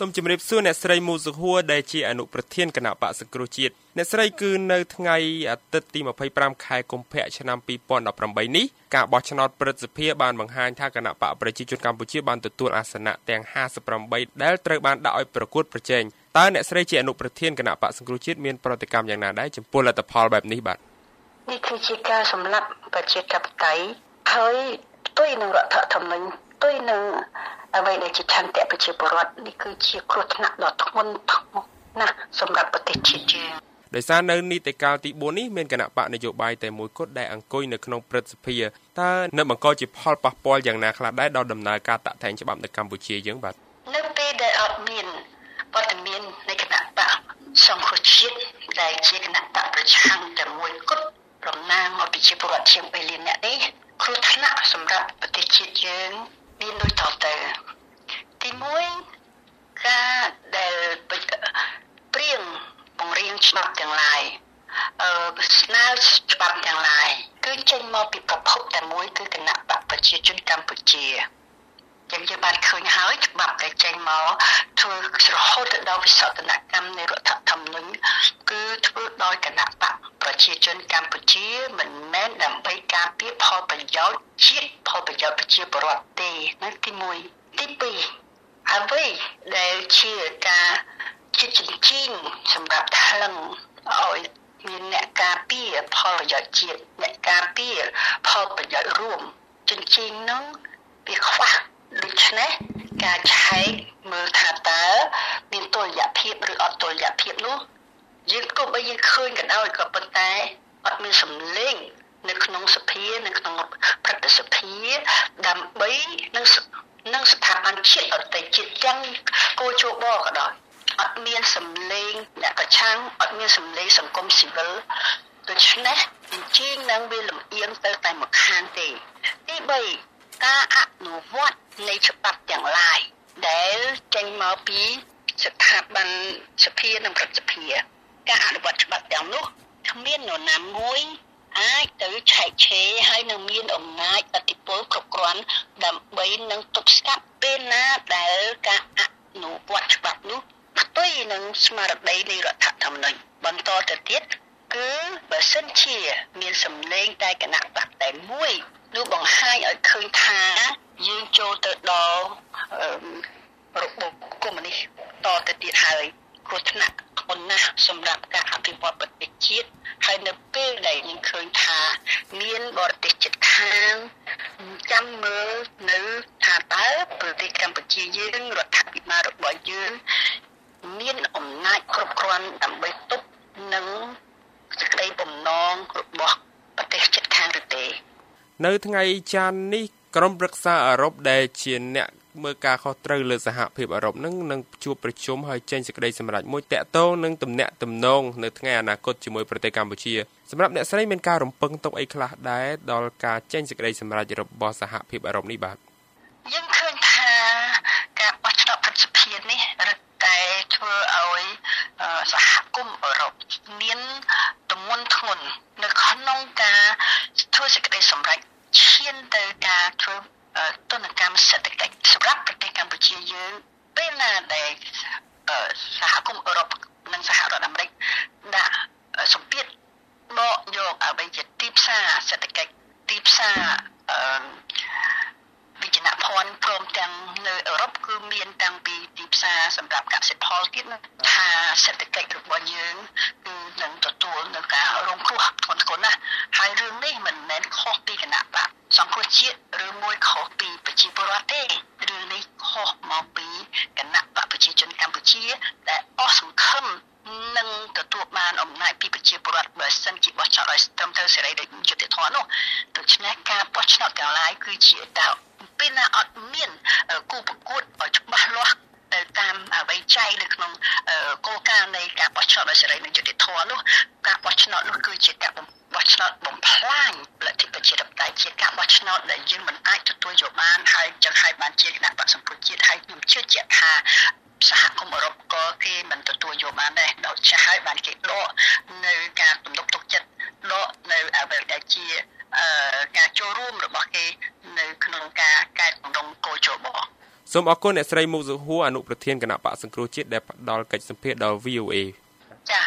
សូមជម្រាបសួរអ្នកស្រីមូសុហួរដែលជាអនុប្រធានគណៈបកសង្គ្រោះជាតិអ្នកស្រីគឺនៅថ្ងៃអាទិត្យទី25ខែកុម្ភៈឆ្នាំ2018នេះការបោះឆ្នោតព្រឹទ្ធសភាបានបង្ហាញថាគណៈបកប្រជាជនកម្ពុជាបានទទួលអាសនៈទាំង58ដែលត្រូវបានដាក់ឲ្យប្រកួតប្រជែងតើអ្នកស្រីជាអនុប្រធានគណៈបកសង្គ្រោះជាតិមានប្រតិកម្មយ៉ាងណាដែរចំពោះលទ្ធផលបែបនេះបាទនេះគឺជាការសម្លាប់ប្រជាធិបតេយ្យហើយផ្ទុយនឹងរដ្ឋធម្មនុញ្ញផ្ទុយនឹងអ្វីដែលជាឆន្ទៈប្រជាពលរដ្ឋនេះគឺជាគ្រោះថ្នាក់ដ៏ធ្ងន់ធ្ងរណាស់សម្រាប់ប្រទេសជាតិយើងដោយសារនៅនីតិកាលទី4នេះមានគណៈបកនយោបាយតែមួយគត់ដែលអង្គុយនៅក្នុងព្រឹទ្ធសភាតើនៅបង្កជាផលប៉ះពាល់យ៉ាងណាខ្លះដែរដល់ដំណើរការតាក់តែងច្បាប់នៅកម្ពុជាយើងបាទនៅពេលដែលអត់មានវត្តមាននៃគណៈបកសង្គ្រោះជាតិដែលជាគណៈបកប្រឆាំងតែមួយគត់តំណាងឲ្យប្រជាពលរដ្ឋជាង3លាននាក់នេះគ្រោះថ្នាក់សម្រាប់ប្រទេសជាតិយើងមាន ដូចតទៅទី1ការដែលព្រៀងបង្រៀងច្បាប់ទាំងឡាយអឺស្នើច្បាប់ទាំងឡាយគឺចេញមកពីប្រភពតែមួយគឺគណៈបកប្រជាជនកម្ពុជាយើងយើងបានឃើញហើយច្បាប់ដែលចេញមកធ្វើរហូតដល់វិសោធនកម្មនៃរដ្ឋធម្មនុញ្ញគឺធ្វើដោយគណៈបក ប្រជាជនកម្ពុជាមិនមែនដើម្បីការពារផលប្រយោជន៍ជាតិផលប្រយោជន៍ប្រជាពលរដ្ឋទេនោះទី1ទី2អ្វីដែលជាការជាចិញ្ចៀងសម្រាប់ថ្លឹងឲ្យមានអ្នកការពារផលប្រយោជន៍ជាតិអ្នកការពារផលប្រយោជន៍រួមចិញ្ចៀងនោះវាខ្វះដូច្នេះការឆែកមើលថាតើមានតុល្យភាពឬអត់តុល្យភាពនោះ យើងក៏បីយើងឃើញក៏ដោយក៏ប៉ុន្តែអត់មានសម្លេងនៅក្នុងសភានៅក្នុងព្រឹទ្ធសភាដើម្បីនឹងនឹងស្ថាប័នជាតិអតីតជាតិទាំងគោជបក៏ដោយអត់មានសម្លេងអ្នកប្រឆាំងអត់មានសម្លេងសង្គមស៊ីវិលដូច្នេះអញ្ជើញនឹងវាលំអៀងទៅតែមួយខាងទេទី3ការអនុវត្តនៃច្បាប់ទាំងឡាយដែលចេញមកពីស្ថាប័នសភានិងព្រឹទ្ធសភា ការអនុវត្តច្បាប់ទាំងនោះគ្មាននរណាមួយអាចទៅឆែកឆេរហើយនឹងមានអំណាចអធិបុលគ្រប់គ្រាន់ដើម្បីនឹងទប់ស្កាត់ពេលណាដែលការអនុវត្តច្បាប់នោះផ្ទុយនឹងស្មារតីនៃរដ្ឋធម្មនុញ្ញបន្តទៅទៀតគឺបើសិនជាមានសម្លេងតែគណៈបកតែមួយនោះបង្ហាញឲ្យឃើញថាយើងចូលទៅដល់របបកុម្មុយនីសតទៅទៀតហើយគ្រោះថ្នាក់ធ្ងន់ណាស់សម្រាប់ការអភិវឌ្ឍប្រទេសជាតិហើយនៅពេល ដែលយើងឃើញថា មានបរទេសជិតខាងចាំមើលនៅថាតើប្រទេសកម្ពុជាយើងរដ្ឋាភិបាលរបស់យើងមានអំណាចគ្រប់គ្រាន់ដើម្បីទប់នឹងសេចក្តីបំណងរបស់ប្រទេសជិតខាងឬទេ នៅថ្ងៃច័ន្ទនេះក្រុមប្រឹក្សាអឺរ៉ុបដែលជាអ្នក មើលការខុសត្រូវលើសហភាពអឺរ៉ុបនឹងនឹងជួបប្រជុំហើយចេញសេចក្តីសម្រេចមួយតាក់ទងនឹងទំនាក់ទំនងនៅថ្ងៃអនាគតជាមួយប្រទេសកម្ពុជាសម្រាប់អ្នកស្រីមានការរំពឹងទុកអីខ្លះដែរដល់ការចេញសេចក្តីសម្រេចរបស់សហភាពអឺរ៉ុបនេះបាទយើងឃើញថាការបោះឆ្នោតប្រសិទ្ធភាពនេះរឹតតែធ្វើឲ្យសហគមន៍អឺរ៉ុបមានទំនួនធ្ងន់នៅក្នុងការធ្វើសេចក្តីសម្រេចឈានទៅការធ្វើ ទនកម្មសេដ្ឋកិច្ចសម្រាប់ប្រទេសកម្ពុជាយើងពេលណាដែលសហគមន៍អឺរ៉ុបនិងសហរដ្ឋអាមេរិកដាក់សម្ពាធបកយកអ្វីជាទីផ្សារសេដ្ឋកិច្ចទីផ្សារអឺវិជ្ជាភ័ណ្ឌព្រមទាំងនៅអឺរ៉ុបគឺមានតាំងពីទីផ្សារសម្រាប់កសិផលទៀតថាសេដ្ឋកិច្ចរបស់យើងគឺនឹងទទួលនឹងការរងគ្រោះធ្ងន់ធ្ងរណាស់ហើយរឿងនេះមិនមែនខុសពីគណៈបក សង្គមជាតិឬមួយខុសពីប្រជាពលរដ្ឋទេរឿងនេះខុសមកពីគណៈបកប្រជាជនកម្ពុជា ដែលអស់សង្ឃឹមនឹងទទួលបានអំណាចពីប្រជាពលរដ្ឋបើសិនជាបោះឆ្នោតឲ្យត្រឹមត្រូវសេរីដោយយុត្តិធម៌នោះដូច្នេះការបោះឆ្នោតទាំងឡាយគឺជាតើពេលណាអត់មានគូប្រកួតឲ្យច្បាស់លាស់ទៅតាមអ្វីចែងនៅក្នុងគោលការណ៍នៃការបោះឆ្នោតដោយសេរីនិងយុត្តិធម៌នោះការបោះឆ្នោតនោះគឺជាការបោះ ឆ្នោតបំផ្លាញលទ្ធិប្រជាធិបតេយ្យជាការបោះឆ្នោតដែលយើងមិនអាចទទួលយកបានហើយចឹងហើយបានជាគណៈបក្សសម្ពុជាតិហើយខ្ញុំជឿជាក់ថាសហគមន៍អឺរ៉ុបក៏គេមិនទទួលយកបានដែរដោយចាស់ហើយបានគេដកនៅការទំនុកទុកចិត្តដកនៅអ្វីដែលជាការចូលរួមរបស់គេនៅក្នុងការកែតម្រង់គោលជបសូមអរគុណអ្នកស្រីមុកសុហួរអនុប្រធានគណៈបកសង្គ្រោះជាតិដែលផ្ដល់កិច្ចសម្ភារដល់ VOA ចា